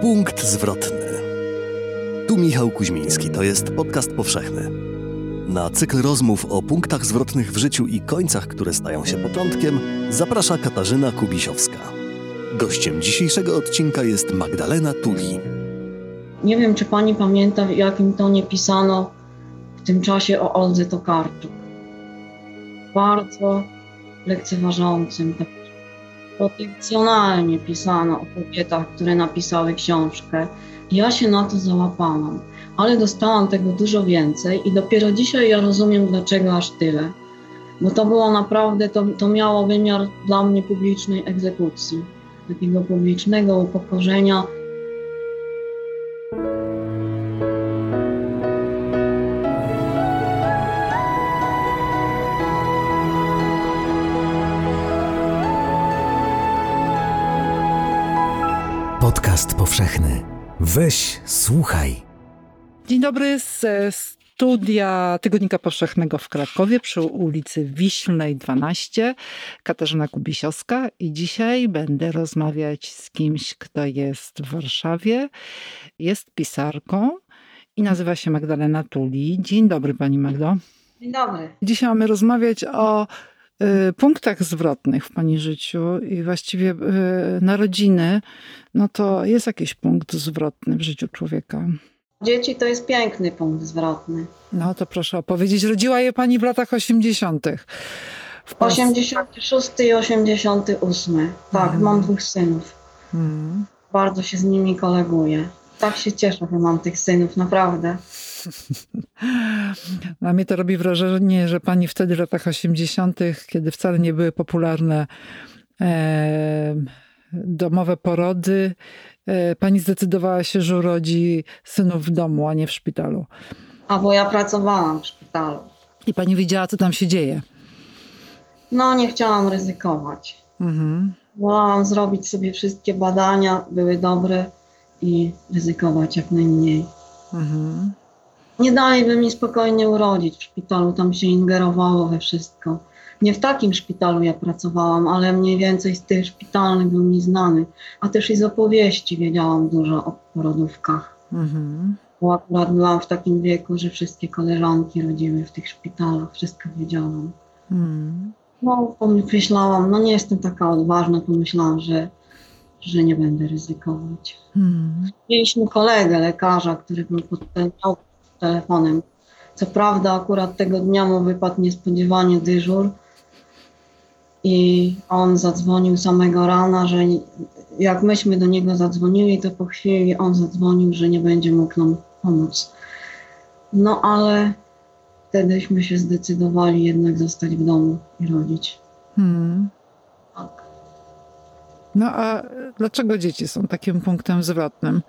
Punkt zwrotny. Tu Michał Kuźmiński, to jest podcast powszechny. Na cykl rozmów o punktach zwrotnych w życiu i końcach, które stają się początkiem, zaprasza Katarzyna Kubisiowska. Gościem dzisiejszego odcinka jest Magdalena Tuli. Nie wiem, czy pani pamięta, w jakim tonie pisano w tym czasie o Oldze Tokarczuk. Bardzo lekceważącym, tak potencjonalnie pisano o kobietach, które napisały książkę. Ja się na to załapałam, ale dostałam tego dużo więcej i dopiero dzisiaj ja rozumiem, dlaczego aż tyle. Bo to było naprawdę, to, to miało wymiar dla mnie publicznej egzekucji, takiego publicznego upokorzenia. Podcast powszechny. Weź, słuchaj. Dzień dobry ze studia Tygodnika Powszechnego w Krakowie przy ulicy Wiślnej 12. Katarzyna Kubisiowska i dzisiaj będę rozmawiać z kimś, kto jest w Warszawie. Jest pisarką i nazywa się Magdalena Tuli. Dzień dobry Pani Magdo. Dzień dobry. Dzisiaj mamy rozmawiać o punktach zwrotnych w Pani życiu i właściwie y, narodziny, no to jest jakiś punkt zwrotny w życiu człowieka. Dzieci to jest piękny punkt zwrotny. No to proszę opowiedzieć. Rodziła je Pani w latach 80. W Polsce. 86 i 88. Tak, Mhm. mam dwóch synów. Mm. Bardzo się z nimi koleguję. Tak się cieszę, że mam tych synów, naprawdę. Na mnie to robi wrażenie, że pani wtedy w latach 80., kiedy wcale nie były popularne e, domowe porody, e, pani zdecydowała się, że urodzi synów w domu, a nie w szpitalu. A bo ja pracowałam w szpitalu. I pani wiedziała, co tam się dzieje. No, nie chciałam ryzykować. Mhm. Wolałam zrobić sobie wszystkie badania, były dobre i ryzykować jak najmniej. Mhm. Nie dali by mi spokojnie urodzić w szpitalu, tam się ingerowało we wszystko. Nie w takim szpitalu ja pracowałam, ale mniej więcej z tych szpitalnych był mi znany. A też i z opowieści wiedziałam dużo o porodówkach. Mhm. Bo akurat byłam w takim wieku, że wszystkie koleżanki rodziły w tych szpitalach, wszystko wiedziałam. Mhm. No, pomyślałam, no nie jestem taka odważna, pomyślałam, że, że nie będę ryzykować. Mhm. Mieliśmy kolegę, lekarza, który był pod te- miał telefonem. Co prawda akurat tego dnia mu wypadł niespodziewanie dyżur i on zadzwonił samego rana, że jak myśmy do niego zadzwonili, to po chwili on zadzwonił, że nie będzie mógł nam pomóc. No ale wtedyśmy się zdecydowali jednak zostać w domu i rodzić. Mhm. Tak. No a dlaczego dzieci są takim punktem zwrotnym?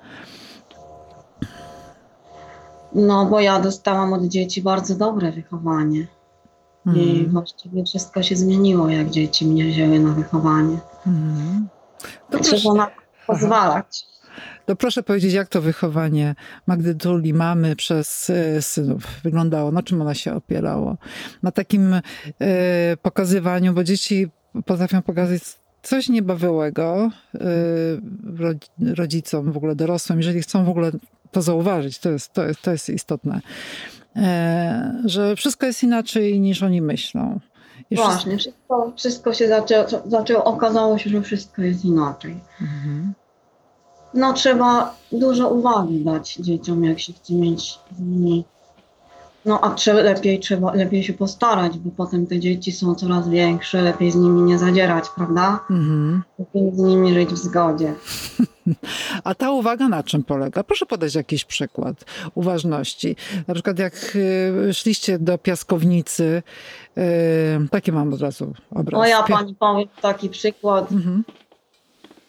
No bo ja dostałam od dzieci bardzo dobre wychowanie. I Mhm. właściwie wszystko się zmieniło, jak dzieci mnie wzięły na wychowanie. Mhm. To Trzeba na pozwalać. to proszę powiedzieć, jak to wychowanie Magdy Tuli, mamy przez e, synów wyglądało? Na czym ona się opierało? Na takim e, pokazywaniu, bo dzieci potrafią pokazać coś niebawiołego e, ro- rodzicom, w ogóle dorosłym, jeżeli chcą w ogóle to zauważyć, to jest, to to jest istotne, e, że wszystko jest inaczej niż oni myślą. I wszystko- Właśnie, wszystko, wszystko się zaczęło, zaczęło, okazało się, że wszystko jest inaczej. Mhm. No trzeba dużo uwagi dać dzieciom, jak się chce mieć z nimi. No a trzeba, lepiej, trzeba lepiej się postarać, bo potem te dzieci są coraz większe, lepiej z nimi nie zadzierać, prawda? Mhm. Lepiej z nimi żyć w zgodzie. A ta uwaga na czym polega? Proszę podać jakiś przykład uważności. Na przykład jak y, szliście do piaskownicy, y, taki mam od razu obraz. No ja pani powiem taki przykład, Mhm.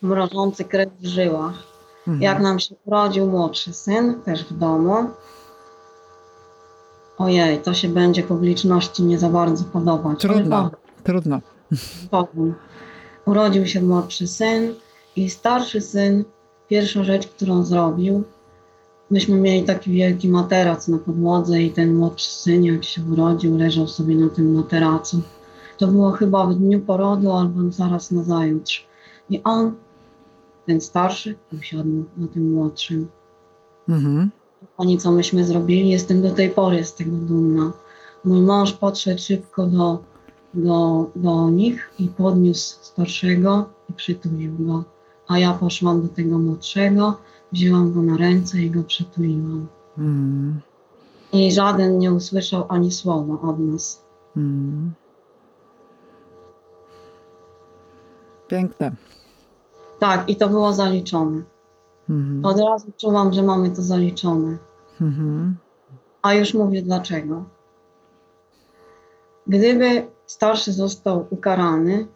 mrożący krew w żyłach. Mhm. Jak nam się urodził młodszy syn, też w domu. Ojej, to się będzie publiczności nie za bardzo podobać. Trudno, trudno. powiem. Urodził się młodszy syn i starszy syn, pierwsza rzecz, którą zrobił, myśmy mieli taki wielki materac na podłodze i ten młodszy syn, jak się urodził, leżał sobie na tym materacu. To było chyba w dniu porodu albo zaraz na zajutrz. I on ten starszy usiadł na tym młodszym. Mhm. Oni, co myśmy zrobili, jestem do tej pory z tego dumna. Mój mąż podszedł szybko do, do, do nich i podniósł starszego i przytulił go. A ja poszłam do tego młodszego, wzięłam go na ręce i go przytuliłam. Mm. I żaden nie usłyszał ani słowa od nas. Mm. Piękne. Tak, i to było zaliczone. Mhm. Od razu czułam, że mamy to zaliczone. Mhm. A już mówię dlaczego. Gdyby starszy został ukarany,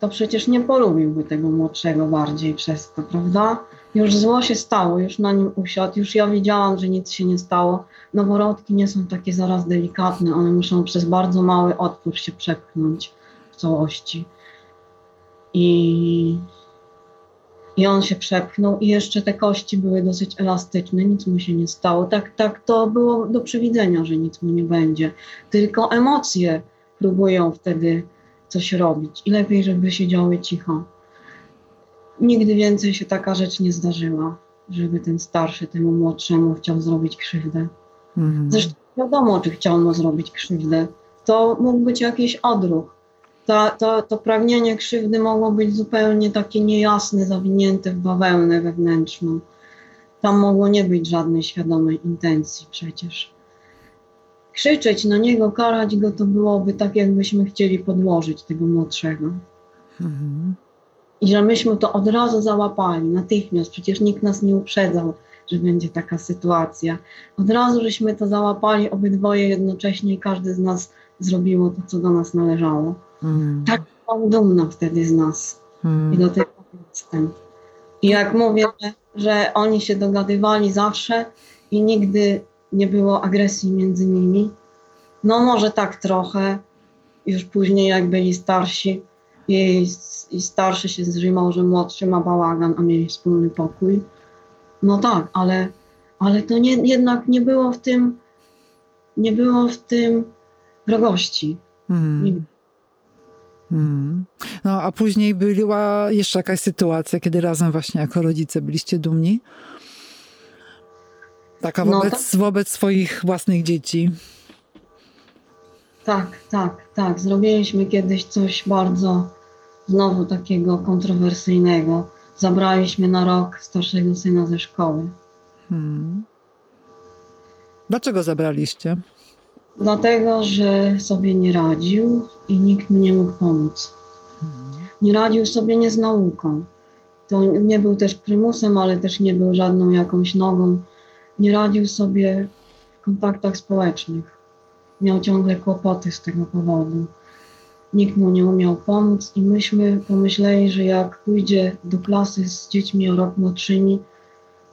to przecież nie polubiłby tego młodszego bardziej przez to, prawda? Już zło się stało, już na nim usiadł, już ja wiedziałam, że nic się nie stało. Noworodki nie są takie zaraz delikatne, one muszą przez bardzo mały otwór się przepchnąć w całości. I, I on się przepchnął i jeszcze te kości były dosyć elastyczne, nic mu się nie stało. Tak, tak to było do przewidzenia, że nic mu nie będzie. Tylko emocje próbują wtedy coś robić i lepiej, żeby siedziały cicho. Nigdy więcej się taka rzecz nie zdarzyła, żeby ten starszy temu młodszemu chciał zrobić krzywdę. Mhm. Zresztą wiadomo, czy chciał mu zrobić krzywdę. To mógł być jakiś odruch. To, to, to pragnienie krzywdy mogło być zupełnie takie niejasne, zawinięte w bawełnę wewnętrzną. Tam mogło nie być żadnej świadomej intencji przecież. Krzyczeć na niego, karać go, to byłoby tak, jakbyśmy chcieli podłożyć tego młodszego. Mhm. I że myśmy to od razu załapali, natychmiast, przecież nikt nas nie uprzedzał, że będzie taka sytuacja. Od razu żeśmy to załapali obydwoje jednocześnie i każdy z nas zrobiło to, co do nas należało. Mhm. Tak byłam dumna wtedy z nas i Mhm. do tego jestem. I jak mówię, że, że oni się dogadywali zawsze i nigdy nie było agresji między nimi, no może tak trochę, już później jak byli starsi i, i starszy się zrzymał, że młodszy ma bałagan, a mieli wspólny pokój. No tak, ale, ale to nie, jednak nie było w tym, nie było w tym wrogości. Mhm. No a później była jeszcze jakaś sytuacja, kiedy razem właśnie jako rodzice byliście dumni? Taka No wobec, wobec swoich własnych dzieci. Tak, tak, tak. Zrobiliśmy kiedyś coś bardzo znowu takiego kontrowersyjnego. Zabraliśmy na rok starszego syna ze szkoły. Hmm. Dlaczego zabraliście? Dlatego, że sobie nie radził i nikt mu nie mógł pomóc. Nie radził sobie nie z nauką. To nie był też prymusem, ale też nie był żadną jakąś nogą. Nie radził sobie w kontaktach społecznych. Miał ciągle kłopoty z tego powodu. Nikt mu nie umiał pomóc i myśmy pomyśleli, że jak pójdzie do klasy z dziećmi o rok młodszymi,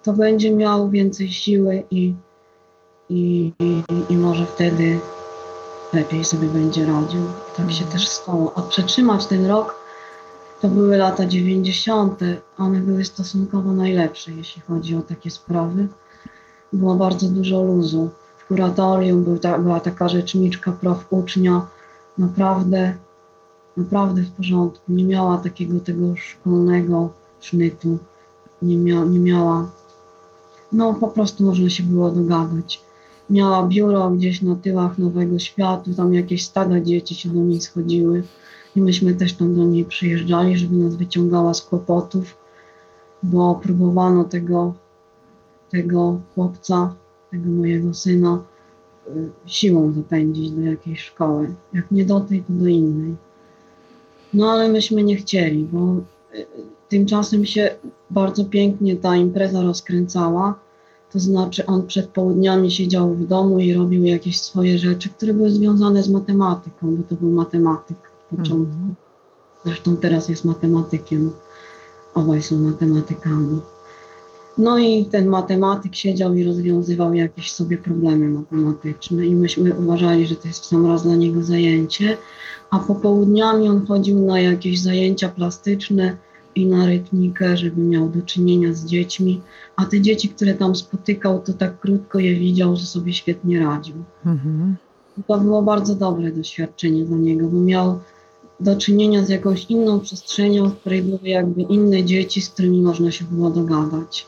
to będzie miał więcej siły i, i, i, i może wtedy lepiej sobie będzie radził. Tak się też stało. A przetrzymać ten rok to były lata 90. One były stosunkowo najlepsze, jeśli chodzi o takie sprawy. Było bardzo dużo luzu. W kuratorium był ta, była taka rzeczniczka prof ucznia, naprawdę, naprawdę w porządku. Nie miała takiego tego szkolnego sznytu. Nie, mia, nie miała, no po prostu można się było dogadać. Miała biuro gdzieś na tyłach Nowego Światu, tam jakieś stada dzieci się do niej schodziły. I myśmy też tam do niej przyjeżdżali, żeby nas wyciągała z kłopotów, bo próbowano tego, tego chłopca, tego mojego syna, y, siłą zapędzić do jakiejś szkoły. Jak nie do tej, to do innej. No ale myśmy nie chcieli, bo y, tymczasem się bardzo pięknie ta impreza rozkręcała. To znaczy on przed południami siedział w domu i robił jakieś swoje rzeczy, które były związane z matematyką, bo to był matematyk od początku. Mhm. Zresztą teraz jest matematykiem. Obaj są matematykami. No i ten matematyk siedział i rozwiązywał jakieś sobie problemy matematyczne i myśmy uważali, że to jest w sam raz dla niego zajęcie, a popołudniami on chodził na jakieś zajęcia plastyczne i na rytmikę, żeby miał do czynienia z dziećmi, a te dzieci, które tam spotykał, to tak krótko je widział, że sobie świetnie radził. Mhm. To było bardzo dobre doświadczenie dla niego, bo miał do czynienia z jakąś inną przestrzenią, w której były jakby inne dzieci, z którymi można się było dogadać.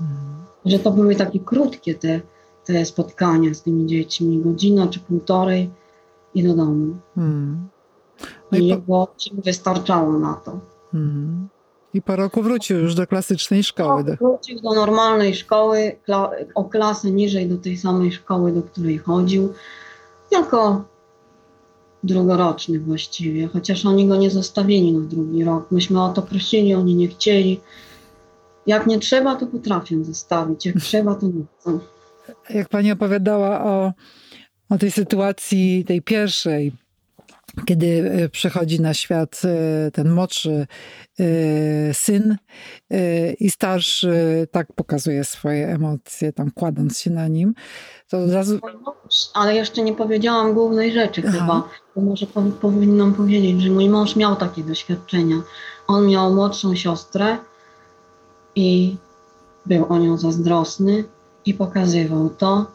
Mhm. Że to były takie krótkie te, te spotkania z tymi dziećmi, godzina czy półtorej i do domu. Mhm. No I, i po... wystarczało na to. Mhm. I po roku wrócił już do klasycznej szkoły. No, wrócił do normalnej szkoły, o klasę niżej do tej samej szkoły, do której chodził. Tylko drugoroczny właściwie, chociaż oni go nie zostawili na drugi rok. Myśmy o to prosili, oni nie chcieli. Jak nie trzeba, to potrafią zostawić, jak trzeba, to nie chcą. Jak pani opowiadała o, o tej sytuacji, tej pierwszej, kiedy e, przychodzi na świat e, ten młodszy e, syn i starszy tak pokazuje swoje emocje, tam kładąc się na nim, to od razu... Ale jeszcze nie powiedziałam głównej rzeczy Aha. chyba, może powinnam powiedzieć, że mój mąż miał takie doświadczenia. On miał młodszą siostrę i był o nią zazdrosny i pokazywał to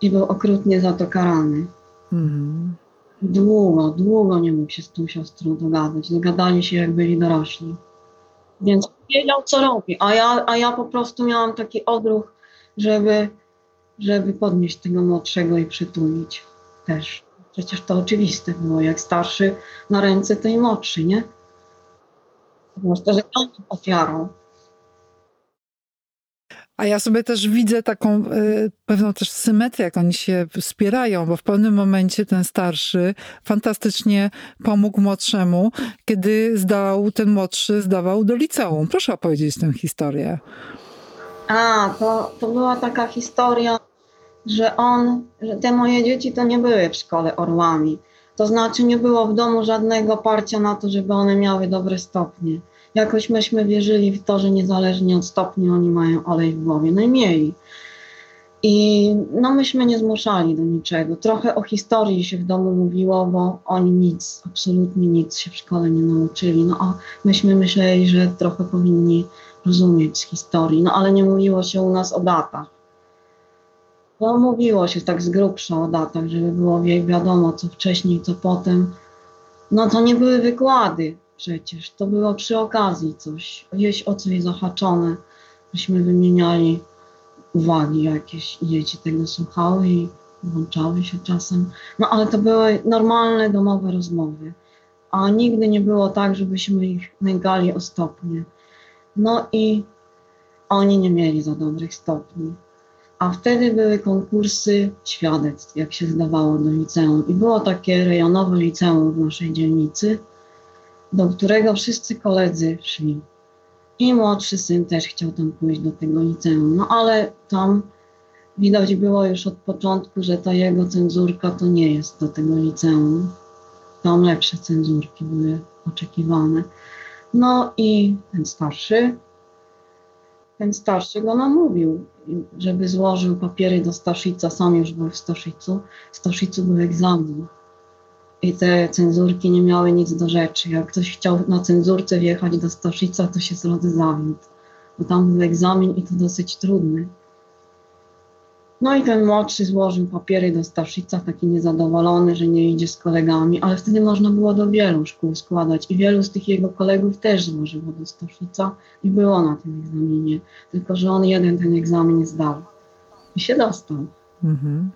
i był okrutnie za to karany. Mhm. Długo, długo nie mógł się z tą siostrą dogadać. Dogadali się, jak byli dorośli. Więc wiedział, co robi. A ja, a ja po prostu miałam taki odruch, żeby, żeby podnieść tego młodszego i przytulić też. Przecież to oczywiste było. Jak starszy na ręce, i młodszy, nie? Zwłaszcza, że on ofiarą. A ja sobie też widzę taką y, pewną też symetrię, jak oni się wspierają, bo w pewnym momencie ten starszy fantastycznie pomógł młodszemu, kiedy zdał, ten młodszy zdawał do liceum. Proszę opowiedzieć tę historię. A, to, to była taka historia, że on, że te moje dzieci to nie były w szkole orłami. To znaczy nie było w domu żadnego parcia na to, żeby one miały dobre stopnie jakoś myśmy wierzyli w to, że niezależnie od stopni oni mają olej w głowie. No i no myśmy nie zmuszali do niczego. Trochę o historii się w domu mówiło, bo oni nic, absolutnie nic się w szkole nie nauczyli. No myśmy myśleli, że trochę powinni rozumieć historii. No ale nie mówiło się u nas o datach. Bo mówiło się tak z grubsza o datach, żeby było wiadomo co wcześniej, co potem. No to nie były wykłady przecież. To było przy okazji coś, gdzieś o coś zahaczone. Myśmy wymieniali uwagi jakieś dzieci tego słuchały i włączały się czasem. No ale to były normalne domowe rozmowy. A nigdy nie było tak, żebyśmy ich nęgali o stopnie. No i oni nie mieli za dobrych stopni. A wtedy były konkursy świadectw, jak się zdawało do liceum. I było takie rejonowe liceum w naszej dzielnicy do którego wszyscy koledzy szli. I młodszy syn też chciał tam pójść do tego liceum. No ale tam widać było już od początku, że ta jego cenzurka to nie jest do tego liceum. Tam lepsze cenzurki były oczekiwane. No i ten starszy, ten starszy go namówił, żeby złożył papiery do Staszica. Sam już był w Staszicu. W Staszicu był egzamin i te cenzurki nie miały nic do rzeczy. Jak ktoś chciał na cenzurce wjechać do Staszica, to się zrody zawiódł, bo tam był egzamin i to dosyć trudny. No i ten młodszy złożył papiery do Staszica, taki niezadowolony, że nie idzie z kolegami, ale wtedy można było do wielu szkół składać i wielu z tych jego kolegów też złożyło do Staszica i było na tym egzaminie, tylko że on jeden ten egzamin zdał i się dostał. Mhm.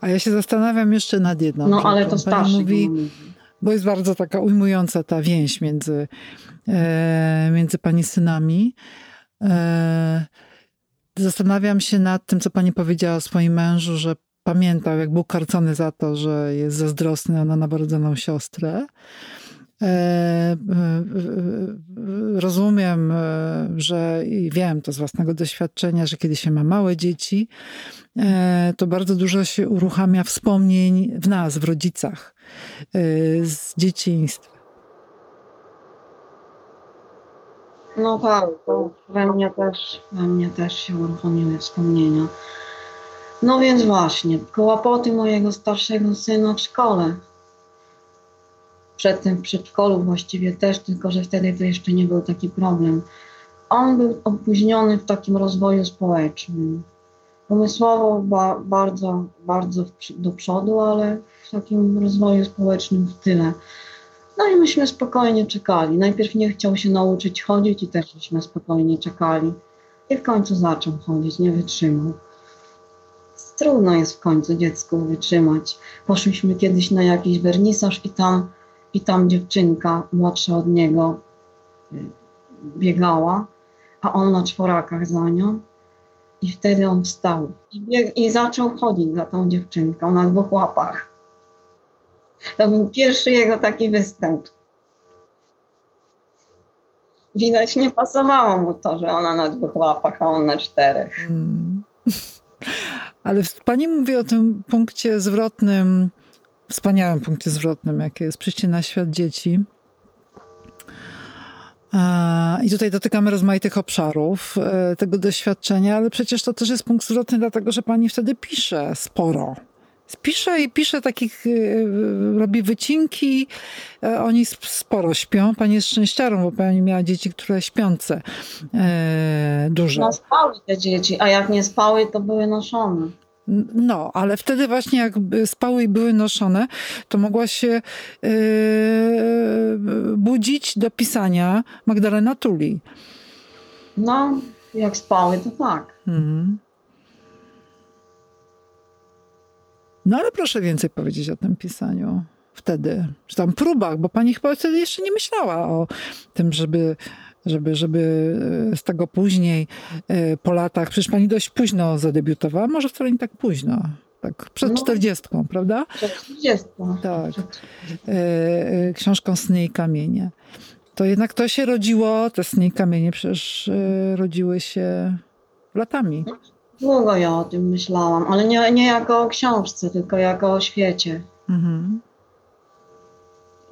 A ja się zastanawiam jeszcze nad jedną No ale to starszy mówi, bo jest bardzo taka ujmująca ta więź między, e, między pani synami. E, zastanawiam się nad tym, co pani powiedziała o swoim mężu, że pamiętał, jak był karcony za to, że jest zazdrosny o noworodzoną siostrę. E, e, rozumiem, e, że i wiem to z własnego doświadczenia, że kiedy się ma małe dzieci, to bardzo dużo się uruchamia wspomnień w nas, w rodzicach, z dzieciństwa. No tak, to we mnie też, we mnie też się uruchomiły wspomnienia. No więc właśnie, kłopoty mojego starszego syna w szkole przedtem w przedszkolu właściwie też, tylko że wtedy to jeszcze nie był taki problem. On był opóźniony w takim rozwoju społecznym. Umysłowo ba, bardzo, bardzo do przodu, ale w takim rozwoju społecznym w tyle. No i myśmy spokojnie czekali. Najpierw nie chciał się nauczyć chodzić i też myśmy spokojnie czekali. I w końcu zaczął chodzić, nie wytrzymał. Trudno jest w końcu dziecku wytrzymać. Poszliśmy kiedyś na jakiś wernisaż i tam, i tam dziewczynka młodsza od niego y, biegała, a on na czworakach za nią. I wtedy on wstał i, bieg, i zaczął chodzić za tą dziewczynką na dwóch łapach. To był pierwszy jego taki występ. Widać, nie pasowało mu to, że ona na dwóch łapach, a on na czterech. Hmm. Ale pani mówi o tym punkcie zwrotnym, wspaniałym punkcie zwrotnym, jakie jest przyjście na świat dzieci. I tutaj dotykamy rozmaitych obszarów e, tego doświadczenia, ale przecież to też jest punkt zwrotny, dlatego że pani wtedy pisze sporo. Pisze i pisze takich, y, robi wycinki, e, oni sporo śpią. Pani jest szczęściarą, bo pani miała dzieci, które śpiące e, dużo. No spały te dzieci, a jak nie spały, to były noszone. No, ale wtedy właśnie jak spały i były noszone, to mogła się yy, budzić do pisania Magdalena Tuli. No, jak spały, to tak. Mhm. No ale proszę więcej powiedzieć o tym pisaniu wtedy, czy tam próbach, bo pani chyba wtedy jeszcze nie myślała o tym, żeby, żeby, żeby e, z tego później, e, po latach, przecież pani dość późno zadebiutowała, może wcale nie tak późno, tak przed czterdziestką, no, prawda? Przed czterdziestką. Tak. E, książką Sny i kamienie. To jednak to się rodziło, te sny i kamienie przecież rodziły się latami. No, Długo ja o tym myślałam, ale nie, nie jako o książce, tylko jako o świecie. Mhm.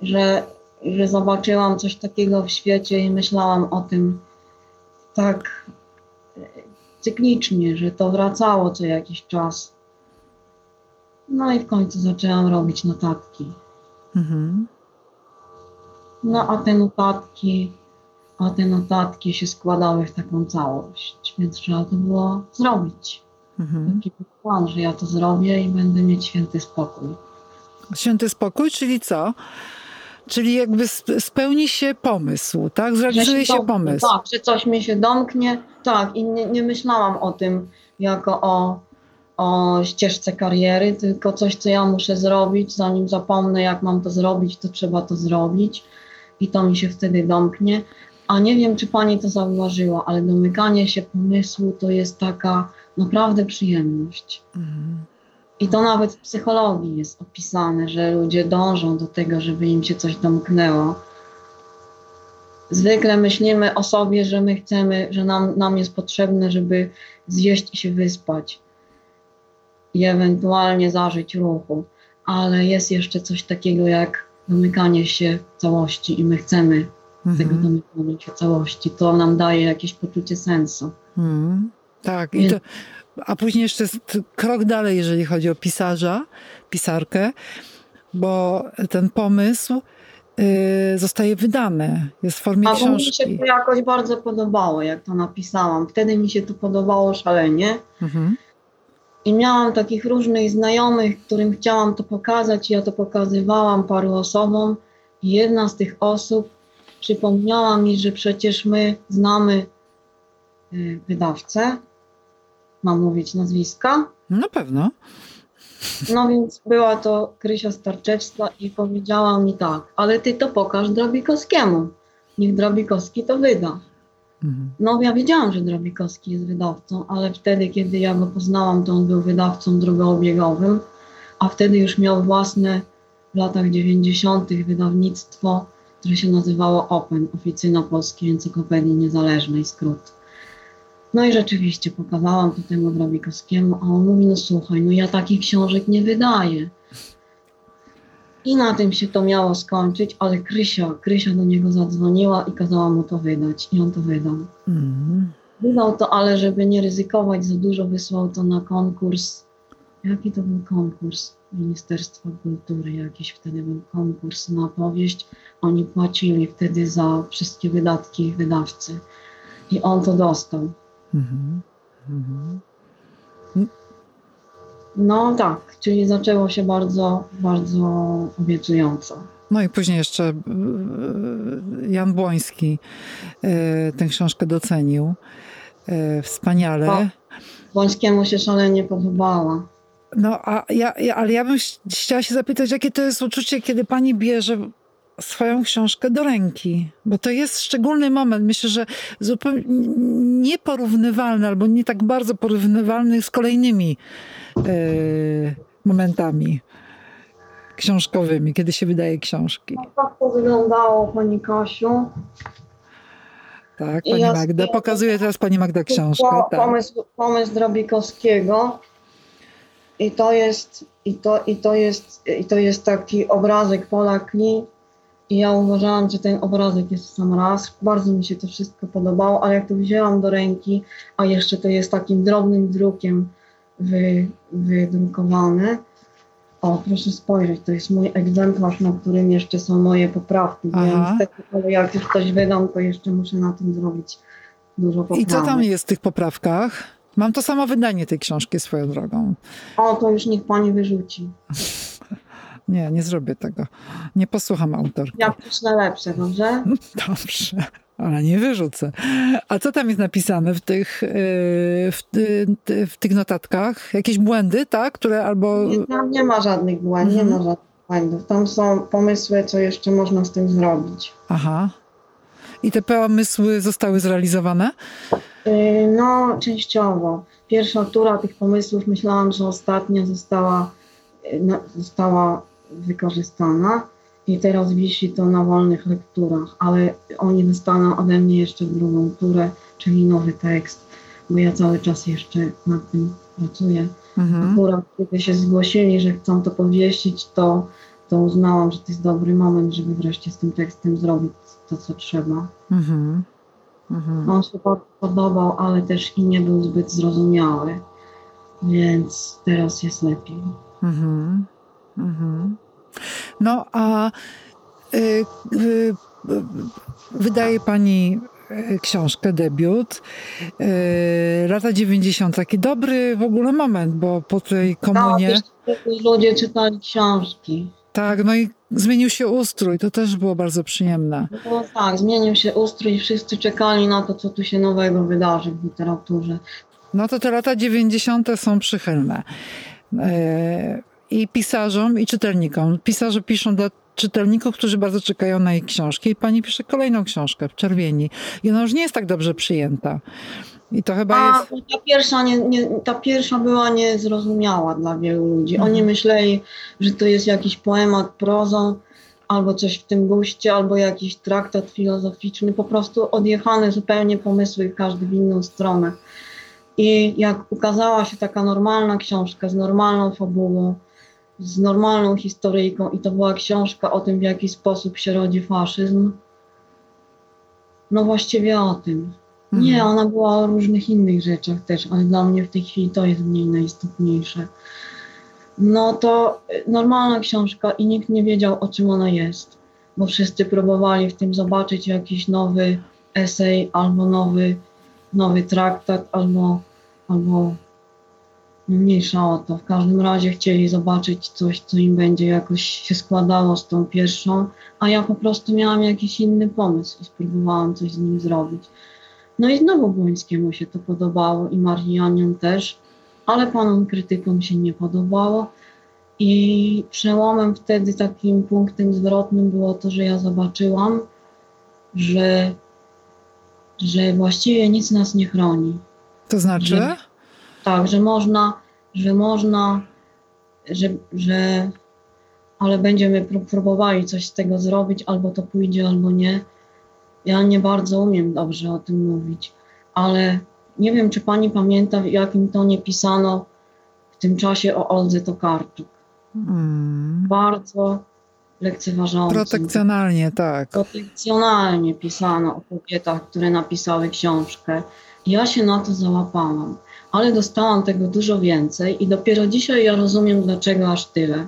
Że, że zobaczyłam coś takiego w świecie i myślałam o tym tak cyklicznie, że to wracało co jakiś czas. No i w końcu zaczęłam robić notatki. Mhm. No a te notatki a te notatki się składały w taką całość, więc trzeba to było zrobić. Mhm. Taki plan, że ja to zrobię i będę mieć święty spokój. Święty spokój, czyli co? Czyli jakby spełni się pomysł, tak? Zrealizuje się, się pomysł. Tak, że coś mi się domknie. Tak, i nie, nie myślałam o tym jako o, o ścieżce kariery, tylko coś, co ja muszę zrobić. Zanim zapomnę, jak mam to zrobić, to trzeba to zrobić. I to mi się wtedy domknie. A nie wiem, czy pani to zauważyła, ale domykanie się pomysłu to jest taka naprawdę przyjemność. Mhm. I to nawet w psychologii jest opisane, że ludzie dążą do tego, żeby im się coś domknęło. Zwykle myślimy o sobie, że my chcemy, że nam, nam jest potrzebne, żeby zjeść i się wyspać i ewentualnie zażyć ruchu, ale jest jeszcze coś takiego jak domykanie się całości i my chcemy mhm. tego domykania się całości. To nam daje jakieś poczucie sensu. Mhm. Tak, i to, a później jeszcze jest krok dalej, jeżeli chodzi o pisarza, pisarkę, bo ten pomysł y, zostaje wydany, jest w formie a książki. Mi się to jakoś bardzo podobało, jak to napisałam. Wtedy mi się to podobało szalenie. Mhm. I miałam takich różnych znajomych, którym chciałam to pokazać. Ja to pokazywałam paru osobom. I jedna z tych osób przypomniała mi, że przecież my znamy y, wydawcę. Mam mówić nazwiska? Na pewno. No więc była to Krysia Starczewska i powiedziała mi tak, ale ty to pokaż Drobikowskiemu. Niech Drobikowski to wyda. Mhm. No ja wiedziałam, że Drobikowski jest wydawcą, ale wtedy, kiedy ja go poznałam, to on był wydawcą drugoobiegowym, a wtedy już miał własne w latach 90. wydawnictwo które się nazywało Open, Oficyna Polskiej Encyklopedii Niezależnej, skrót. No i rzeczywiście pokazałam to temu Drobikowskiemu, a on mówi, no słuchaj, no ja takich książek nie wydaję. I na tym się to miało skończyć, ale Krysia, Krysia do niego zadzwoniła i kazała mu to wydać. I on to wydał. Mm. Wydał to, ale żeby nie ryzykować za dużo, wysłał to na konkurs. Jaki to był konkurs? Ministerstwa Kultury, jakiś wtedy był konkurs na powieść. Oni płacili wtedy za wszystkie wydatki wydawcy. I on to dostał. Mhm. Mhm. No tak, czyli zaczęło się bardzo, bardzo obiecująco. No i później jeszcze e, Jan Błoński e, tę książkę docenił. E, wspaniale. O, Błońskiemu się szalenie podobała. No, a ja, ja, ale ja bym chciała się zapytać, jakie to jest uczucie, kiedy pani bierze swoją książkę do ręki, bo to jest szczególny moment. Myślę, że zupełnie nieporównywalny albo nie tak bardzo porównywalny z kolejnymi yy, momentami książkowymi, kiedy się wydaje książki. No, tak to wyglądało, Pani Kasiu. Tak, Pani ja Magda. Pokazuje teraz Pani Magda książkę. Tak. Pomysł, pomysł Drobikowskiego. I to jest, i to, i to jest, i to jest taki obrazek Pola Kli. I ja uważałam, że ten obrazek jest w sam raz. Bardzo mi się to wszystko podobało, ale jak to wzięłam do ręki, a jeszcze to jest takim drobnym drukiem wy, wydrukowane, o, proszę spojrzeć, to jest mój egzemplarz, na którym jeszcze są moje poprawki. Ja niestety, ale jak już coś wydam, to jeszcze muszę na tym zrobić dużo poprawek. I co tam jest w tych poprawkach? Mam to samo wydanie tej książki swoją drogą. O, to już niech pani wyrzuci. Nie, nie zrobię tego. Nie posłucham autorki. Ja piszę lepsze, dobrze? Dobrze ale nie wyrzucę. A co tam jest napisane w tych, y, w, w tych notatkach? Jakieś błędy, tak? Które albo... Nie, tam nie ma żadnych błędów, mhm. nie ma żadnych błędów. Tam są pomysły, co jeszcze można z tym zrobić. Aha. I te pomysły zostały zrealizowane? Y, no, częściowo. Pierwsza tura tych pomysłów myślałam, że ostatnia została, y, została wykorzystana i teraz wisi to na wolnych lekturach, ale oni dostaną ode mnie jeszcze drugą turę, czyli nowy tekst, bo ja cały czas jeszcze nad tym pracuję. Mhm. Akurat kiedy się zgłosili, że chcą to powiesić, to, to uznałam, że to jest dobry moment, żeby wreszcie z tym tekstem zrobić to, co trzeba. Mhm. Mhm. On się podobał, ale też i nie był zbyt zrozumiały, więc teraz jest lepiej. Mhm. Mhm. No a y, y, wydaje pani y, książkę, debiut. Y, lata 90. Taki dobry w ogóle moment, bo po tej komunie... Tak, ludzie czytali książki. Tak, no i zmienił się ustrój, to też było bardzo przyjemne. No tak, zmienił się ustrój i wszyscy czekali na to, co tu się nowego wydarzy w literaturze. No to te lata 90. są przychylne. Y, i pisarzom, i czytelnikom. Pisarze piszą dla czytelników, którzy bardzo czekają na jej książki i pani pisze kolejną książkę w czerwieni. I ona już nie jest tak dobrze przyjęta. I to chyba A, jest... Ta pierwsza, nie, nie, ta pierwsza była niezrozumiała dla wielu ludzi. Mhm. Oni myśleli, że to jest jakiś poemat prozą, albo coś w tym guście, albo jakiś traktat filozoficzny. Po prostu odjechane zupełnie pomysły, każdy w inną stronę. I jak ukazała się taka normalna książka z normalną fabułą, z normalną historyjką i to była książka o tym, w jaki sposób się rodzi faszyzm. No właściwie o tym. Nie, mhm. ona była o różnych innych rzeczach też, ale dla mnie w tej chwili to jest mniej najistotniejsze. No to normalna książka i nikt nie wiedział, o czym ona jest, bo wszyscy próbowali w tym zobaczyć jakiś nowy esej albo nowy, nowy traktat, albo, albo mniejsza o to. W każdym razie chcieli zobaczyć coś, co im będzie jakoś się składało z tą pierwszą, a ja po prostu miałam jakiś inny pomysł i spróbowałam coś z nim zrobić. No i znowu Błońskiemu się to podobało i Marianiom też, ale panom krytykom się nie podobało. I przełomem wtedy takim punktem zwrotnym było to, że ja zobaczyłam, że, że właściwie nic nas nie chroni. To znaczy? Że, tak, że można, że można, że, że ale będziemy próbowali coś z tego zrobić, albo to pójdzie, albo nie. Ja nie bardzo umiem dobrze o tym mówić, ale nie wiem, czy pani pamięta, w jakim tonie pisano w tym czasie o Oldze Tokarczuk. Hmm. Bardzo lekceważąco. Protekcjonalnie, tak. Protekcjonalnie pisano o kobietach, które napisały książkę. Ja się na to załapałam ale dostałam tego dużo więcej i dopiero dzisiaj ja rozumiem, dlaczego aż tyle.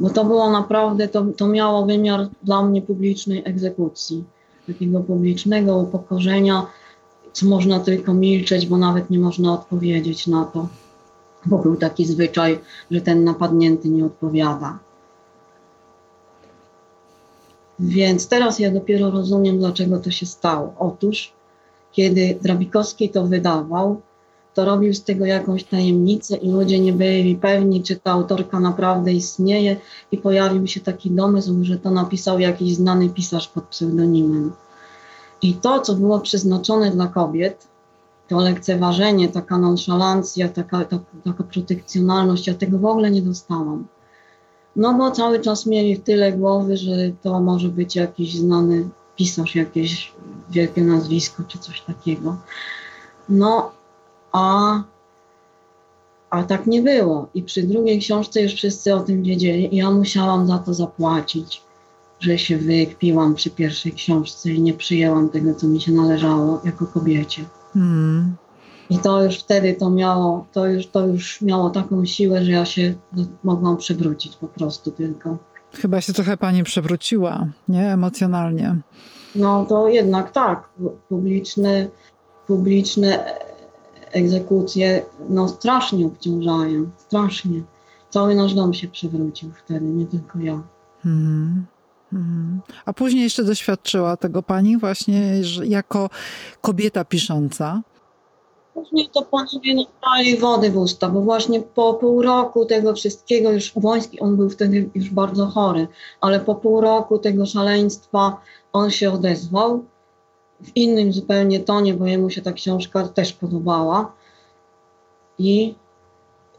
Bo to było naprawdę, to, to miało wymiar dla mnie publicznej egzekucji, takiego publicznego upokorzenia, co można tylko milczeć, bo nawet nie można odpowiedzieć na to, bo był taki zwyczaj, że ten napadnięty nie odpowiada. Więc teraz ja dopiero rozumiem, dlaczego to się stało. Otóż, kiedy Drabikowski to wydawał, to robił z tego jakąś tajemnicę i ludzie nie byli pewni, czy ta autorka naprawdę istnieje i pojawił się taki domysł, że to napisał jakiś znany pisarz pod pseudonimem. I to, co było przeznaczone dla kobiet, to lekceważenie, taka nonszalancja, taka, taka, taka protekcjonalność, ja tego w ogóle nie dostałam. No bo cały czas mieli w tyle głowy, że to może być jakiś znany pisarz, jakieś wielkie nazwisko czy coś takiego. No, a, a tak nie było. I przy drugiej książce już wszyscy o tym wiedzieli i ja musiałam za to zapłacić, że się wykpiłam przy pierwszej książce i nie przyjęłam tego, co mi się należało jako kobiecie. Hmm. I to już wtedy to miało, to już, to już miało taką siłę, że ja się mogłam przewrócić po prostu tylko. Chyba się trochę pani przewróciła, nie? Emocjonalnie. No to jednak tak. Publiczne, publiczne egzekucje no strasznie obciążają, strasznie. Cały nasz dom się przewrócił wtedy, nie tylko ja. Hmm. Hmm. A później jeszcze doświadczyła tego pani właśnie że jako kobieta pisząca. Później to panowie nabrali wody w usta, bo właśnie po pół roku tego wszystkiego, już Woński, on był wtedy już bardzo chory, ale po pół roku tego szaleństwa on się odezwał w innym zupełnie tonie, bo jemu się ta książka też podobała i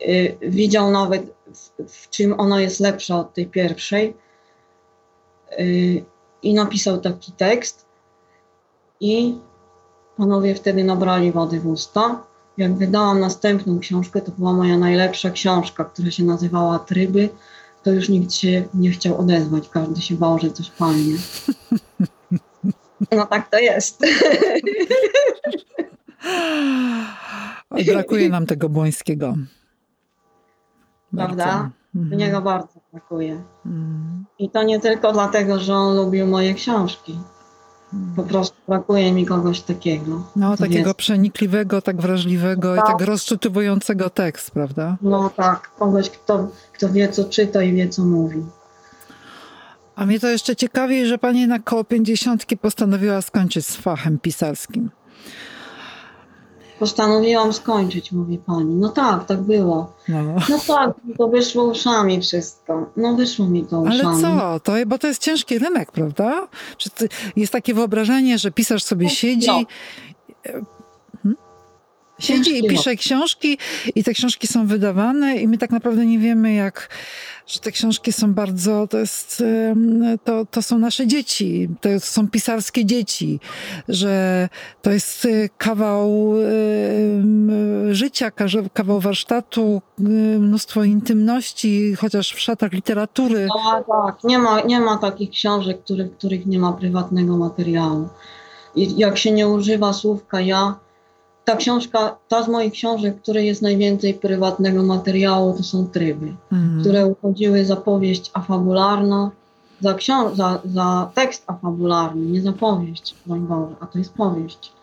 y, widział nawet w, w, czym ona jest lepsza od tej pierwszej y, i napisał taki tekst i Panowie wtedy nabrali wody w usta. Jak wydałam następną książkę, to była moja najlepsza książka, która się nazywała Tryby, to już nikt się nie chciał odezwać. Każdy się bał, że coś palnie. No tak to jest. Brakuje nam tego Błońskiego. Prawda? Mhm. Niego bardzo brakuje. Mhm. I to nie tylko dlatego, że on lubił moje książki. Po prostu brakuje mi kogoś takiego. No, takiego jest. przenikliwego, tak wrażliwego tak. i tak rozczytywującego tekst, prawda? No tak, kogoś, kto, kto wie, co czyta i wie, co mówi. A mnie to jeszcze ciekawi, że pani na koło pięćdziesiątki postanowiła skończyć z fachem pisarskim. Postanowiłam skończyć, mówi pani. No tak, tak było. No, no tak, to wyszło uszami wszystko. No wyszło mi to uszami. Ale co? To, bo to jest ciężki rynek, prawda? Jest takie wyobrażenie, że pisarz sobie siedzi. Hmm? Siedzi i pisze książki i te książki są wydawane i my tak naprawdę nie wiemy, jak, że te książki są bardzo, to jest, to, to są nasze dzieci, to są pisarskie dzieci, że to jest y, kawał życia, kawał warsztatu, mnóstwo intymności, chociaż w szatach literatury. No, tak, nie ma, nie ma takich książek, których, których nie ma prywatnego materiału. I jak się nie używa słówka ja, ta książka, ta z moich książek, w której jest najwięcej prywatnego materiału, to są tryby, mhm. które uchodziły za powieść afabularną, za, książ- za, za tekst afabularny, nie za powieść, broń Boże, a to jest powieść.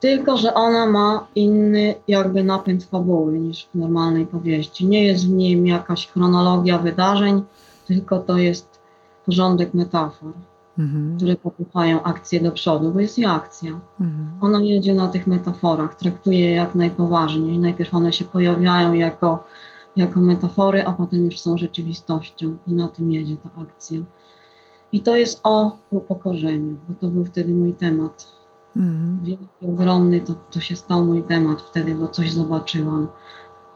Tylko, że ona ma inny jakby napęd fabuły niż w normalnej powieści. Nie jest w nim jakaś chronologia wydarzeń, tylko to jest porządek metafor mhm. które popychają akcję do przodu, bo jest i akcja. Mhm. Ona jedzie na tych metaforach, traktuje je jak najpoważniej. Najpierw one się pojawiają jako, jako metafory, a potem już są rzeczywistością i na tym jedzie ta akcja. I to jest o upokorzeniu, bo to był wtedy mój temat. Mhm. Wielki, ogromny, to, to się stał mój temat wtedy, bo coś zobaczyłam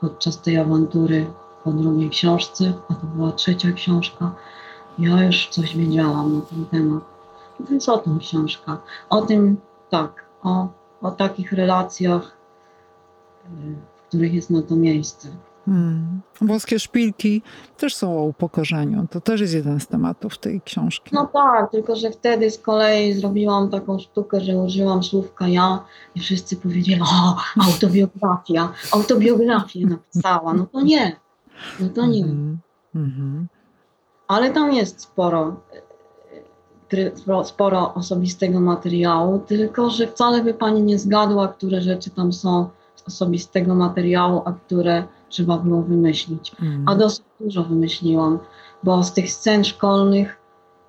podczas tej awantury po drugiej książce, a to była trzecia książka ja już coś wiedziałam na ten temat. To jest o tym książka. O tym, tak, o, o takich relacjach, y, w których jest na to miejsce. Hmm. Włoskie szpilki też są o upokorzeniu. To też jest jeden z tematów tej książki. No tak, tylko że wtedy z kolei zrobiłam taką sztukę, że użyłam słówka ja i wszyscy powiedzieli, o, autobiografia, autobiografię napisała. No to nie, no to nie. Mm -hmm ale tam jest sporo, sporo osobistego materiału, tylko że wcale by pani nie zgadła, które rzeczy tam są z osobistego materiału, a które trzeba było wymyślić. Mm. A dosyć dużo wymyśliłam, bo z tych scen szkolnych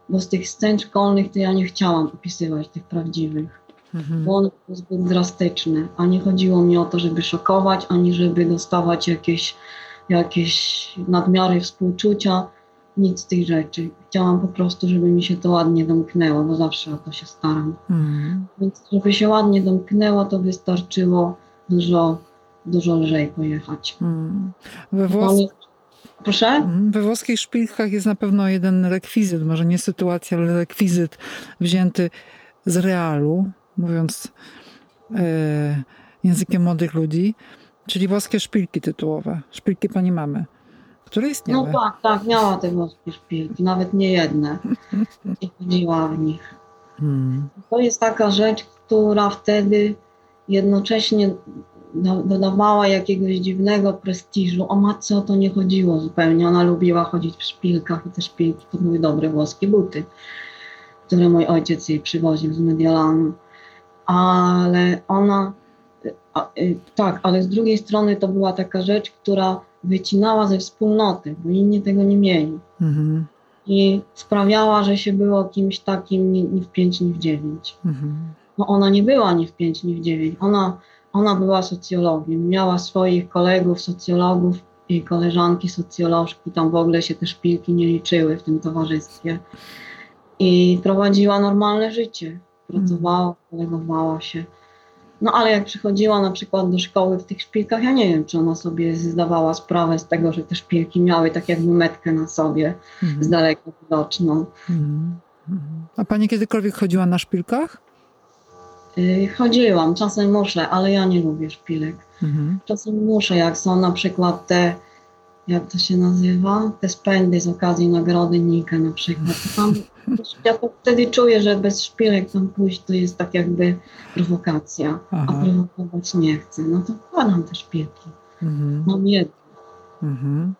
bo z tych scen szkolnych to ja nie chciałam opisywać tych prawdziwych, Mhm. bo one były zbyt drastyczne, a nie chodziło mi o to, żeby szokować, ani żeby dostawać jakieś, jakieś nadmiary współczucia, nic z tych rzeczy. Chciałam po prostu, żeby mi się to ładnie domknęło, bo zawsze o to się staram. Mhm. Więc żeby się ładnie domknęło, to wystarczyło dużo, dużo lżej pojechać. Mhm. We, włos... Proszę? Mhm. We włoskich szpilkach jest na pewno jeden rekwizyt, może nie sytuacja, ale rekwizyt wzięty z realu, mówiąc e, językiem młodych ludzi, czyli włoskie szpilki tytułowe, szpilki pani mamy, które istniały. No tak, tak, miała te włoskie szpilki, nawet nie jedne. I chodziła w nich. Hmm. To jest taka rzecz, która wtedy jednocześnie do- dodawała jakiegoś dziwnego prestiżu. O matce o to nie chodziło zupełnie. Ona lubiła chodzić w szpilkach i te szpilki to były dobre włoskie buty, które mój ojciec jej przywoził z Mediolanu. Ale ona, y, tak, ale z drugiej strony to była taka rzecz, która wycinała ze wspólnoty, bo inni tego nie mieli Mhm. i sprawiała, że się było kimś takim ni, ni w 5, ni w 9. Mhm. No ona nie była ni w 5, ni w 9. Ona, ona była socjologiem. Miała swoich kolegów socjologów i koleżanki socjolożki. Tam w ogóle się te szpilki nie liczyły w tym towarzystwie. I prowadziła normalne życie. Pracowała, kolegowała się. No ale jak przychodziła na przykład do szkoły w tych szpilkach, ja nie wiem, czy ona sobie zdawała sprawę z tego, że te szpilki miały tak jakby metkę na sobie z Mhm. daleka widoczną. Mhm. Mhm. A pani kiedykolwiek chodziła na szpilkach? Yy, chodziłam, czasem muszę, ale ja nie lubię szpilek. Mhm. Czasem muszę, jak są na przykład te, jak to się nazywa, te spędy z okazji nagrody Nika na przykład. To tam, ja to wtedy czuję, że bez szpilek tam pójść to jest tak jakby prowokacja, a Aha. prowokować nie chcę. No to wkładam te szpilki. Mhm. Mam jedno. Mhm.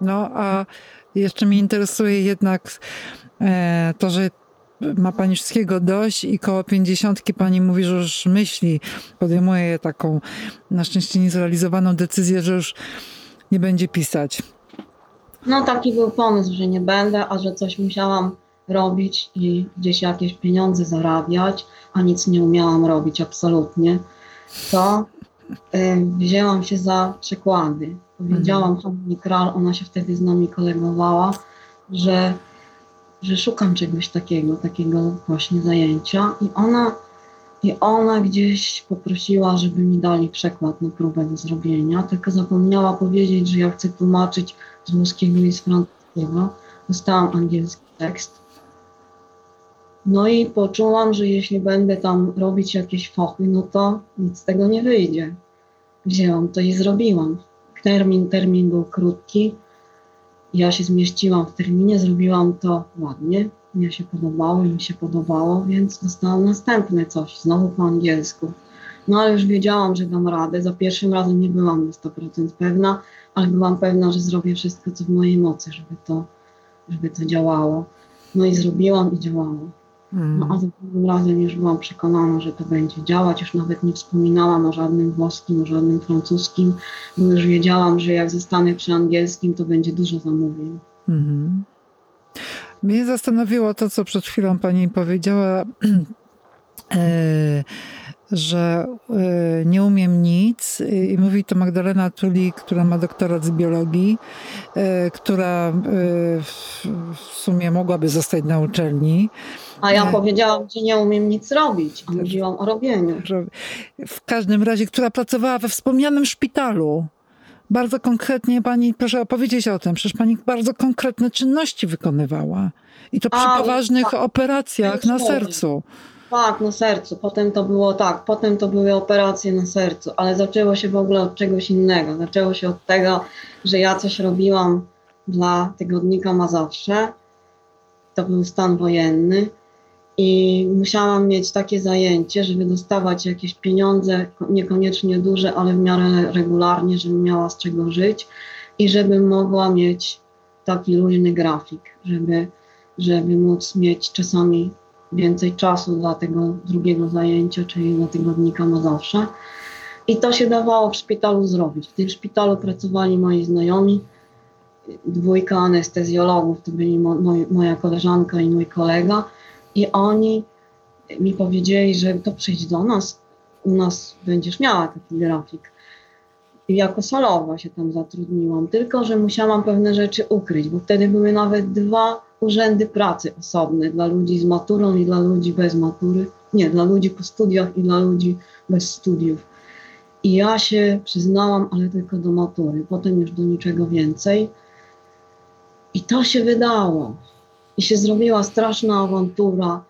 No, a jeszcze mnie interesuje jednak e, to, że ma pani wszystkiego dość i koło pięćdziesiątki pani mówi, że już myśli, podejmuje taką na szczęście niezrealizowaną decyzję, że już nie będzie pisać. No taki był pomysł, że nie będę, a że coś musiałam robić i gdzieś jakieś pieniądze zarabiać, a nic nie umiałam robić absolutnie, to y, wzięłam się za przekłady. Powiedziałam Hanni Kral, ona się wtedy z nami kolegowała, że, że szukam czegoś takiego, takiego właśnie zajęcia i ona, i ona gdzieś poprosiła, żeby mi dali przekład na próbę do zrobienia, tylko zapomniała powiedzieć, że ja chcę tłumaczyć z włoskiego i z francuskiego. Dostałam angielski tekst. No i poczułam, że jeśli będę tam robić jakieś fochy, no to nic z tego nie wyjdzie. Wzięłam to i zrobiłam. Termin, termin był krótki. Ja się zmieściłam w terminie, zrobiłam to ładnie. Mnie się podobało, im się podobało, więc dostałam następne coś, znowu po angielsku. No ale już wiedziałam, że dam radę. Za pierwszym razem nie byłam na 100% pewna, ale byłam pewna, że zrobię wszystko, co w mojej mocy, żeby to, żeby to działało. No i zrobiłam i działało. No a za drugim razem już byłam przekonana, że to będzie działać. Już nawet nie wspominałam o żadnym włoskim, o żadnym francuskim, bo już wiedziałam, że jak zostanę przy angielskim, to będzie dużo zamówień. Mhm. Mnie zastanowiło to, co przed chwilą pani powiedziała, e, że e, nie umiem nic i mówi to Magdalena Tuli, która ma doktorat z biologii, e, która w sumie mogłaby zostać na uczelni. A ja Nie. powiedziałam, że nie umiem nic robić, a Też. mówiłam o robieniu. w każdym razie, która pracowała we wspomnianym szpitalu. Bardzo konkretnie pani, proszę opowiedzieć o tym, przecież pani bardzo konkretne czynności wykonywała. I to przy A, poważnych tak. operacjach na sercu. Tak, na sercu. Potem to było tak, potem to były operacje na sercu, ale zaczęło się w ogóle od czegoś innego. Zaczęło się od tego, że ja coś robiłam dla tygodnika Mazowsze. To był stan wojenny i musiałam mieć takie zajęcie, żeby dostawać jakieś pieniądze, ko- niekoniecznie duże, ale w miarę regularnie, żebym miała z czego żyć i żebym mogła mieć taki luźny grafik, żeby, żeby móc mieć czasami więcej czasu dla tego drugiego zajęcia, czyli dla tygodnika Mazowsze. I to się dawało w szpitalu zrobić. W tym szpitalu pracowali moi znajomi dwójka anestezjologów, to byli mo, moj, moja koleżanka i mój kolega i oni mi powiedzieli, że to przyjdź do nas, u nas będziesz miała taki grafik. I jako salowa się tam zatrudniłam, tylko że musiałam pewne rzeczy ukryć, bo wtedy były nawet dwa urzędy pracy osobne dla ludzi z maturą i dla ludzi bez matury. Nie, dla ludzi po studiach i dla ludzi bez studiów. I ja się przyznałam, ale tylko do matury, potem już do niczego więcej. I to się wydało. I się zrobiła straszna awantura.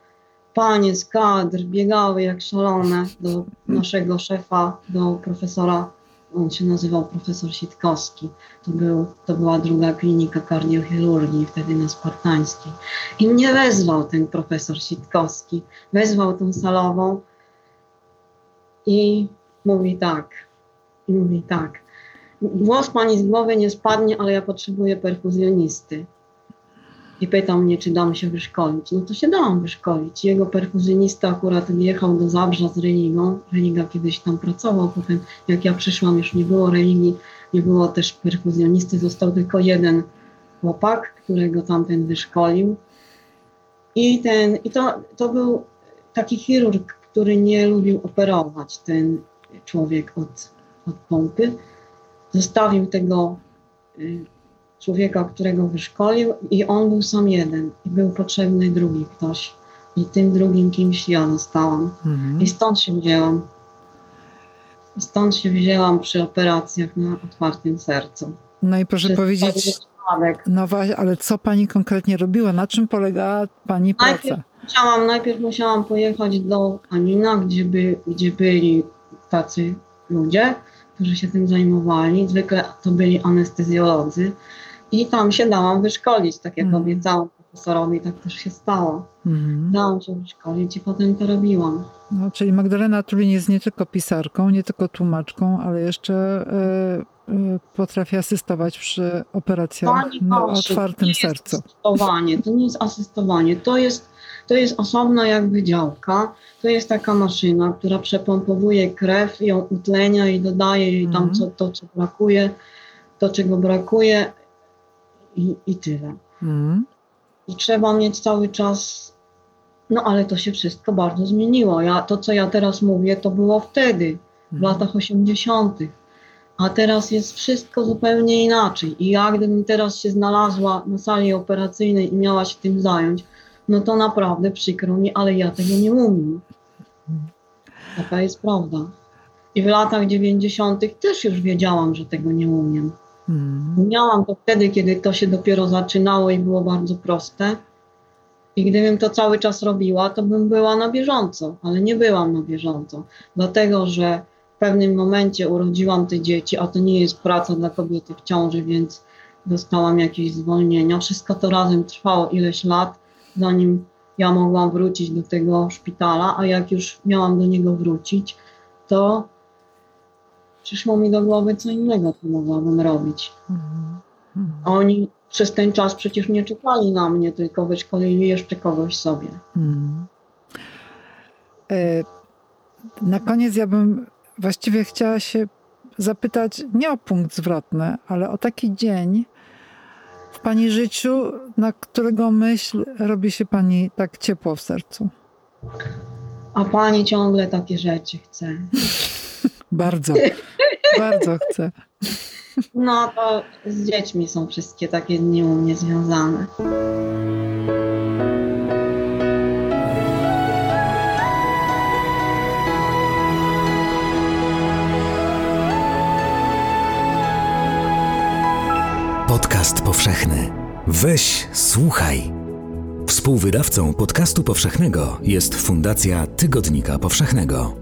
Panie z kadr biegały jak szalone do naszego szefa, do profesora, on się nazywał profesor Sitkowski. To, był, to była druga klinika kardiochirurgii, wtedy na Spartańskiej. I mnie wezwał ten profesor Sitkowski, wezwał tą salową i mówi tak, i mówi tak, włos pani z głowy nie spadnie, ale ja potrzebuję perfuzjonisty. I pytał mnie, czy dam się wyszkolić. No to się dałam wyszkolić. Jego perfuzjonista akurat jechał do Zabrza z Religą. Religa kiedyś tam pracował, potem jak ja przyszłam, już nie było Religi, nie było też perfuzjonisty, został tylko jeden chłopak, którego tamten wyszkolił. I, ten, i to, to był taki chirurg, który nie lubił operować, ten człowiek od, od pompy. Zostawił tego y, człowieka, którego wyszkolił i on był sam jeden i był potrzebny drugi ktoś. I tym drugim kimś ja zostałam. Mhm. I stąd się wzięłam. Stąd się wzięłam przy operacjach na otwartym sercu. No i proszę Przez powiedzieć, no właśnie, ale co pani konkretnie robiła? Na czym polegała pani praca? Najpierw musiałam, najpierw musiałam pojechać do Anina, gdzie, by, gdzie byli tacy ludzie, którzy się tym zajmowali. Zwykle to byli anestezjolodzy. I tam się dałam wyszkolić, tak jak Mhm. obiecałam profesorowi, tak też się stało. Mhm. Dałam się wyszkolić i potem to robiłam. No, czyli Magdalena Tulin jest nie tylko pisarką, nie tylko tłumaczką, ale jeszcze e, e, potrafi asystować przy operacjach Pani na otwartym to sercu. Asystowanie, to nie jest asystowanie, to jest, to jest osobna jakby działka. To jest taka maszyna, która przepompowuje krew, ją utlenia i dodaje jej tam Mhm. co, to, co brakuje, to czego brakuje i, i tyle. Mhm. I trzeba mieć cały czas. No ale to się wszystko bardzo zmieniło. Ja, to, co ja teraz mówię, to było wtedy, w Mhm. latach 80. A teraz jest wszystko zupełnie inaczej. I ja, gdybym teraz się znalazła na sali operacyjnej i miała się tym zająć, no to naprawdę przykro mi, ale ja tego nie umiem. Taka jest prawda. I w latach 90. też już wiedziałam, że tego nie umiem. Mhm. Umiałam to wtedy, kiedy to się dopiero zaczynało i było bardzo proste. I gdybym to cały czas robiła, to bym była na bieżąco, ale nie byłam na bieżąco, dlatego że w pewnym momencie urodziłam te dzieci, a to nie jest praca dla kobiety w ciąży, więc dostałam jakieś zwolnienia. Wszystko to razem trwało ileś lat, zanim ja mogłam wrócić do tego szpitala, a jak już miałam do niego wrócić, to przyszło mi do głowy, co innego tu mogłabym robić. Mhm. Mhm. Oni przez ten czas przecież nie czekali na mnie, tylko wyszkolili jeszcze kogoś sobie. Mhm. E, Na koniec ja bym właściwie chciała się zapytać nie o punkt zwrotny, ale o taki dzień w pani życiu, na którego myśl robi się pani tak ciepło w sercu. A pani ciągle takie rzeczy chce. Bardzo, bardzo chcę. No to z dziećmi są wszystkie takie dni u mnie związane. Podcast powszechny. Weź, słuchaj. Współwydawcą podcastu powszechnego jest Fundacja Tygodnika Powszechnego.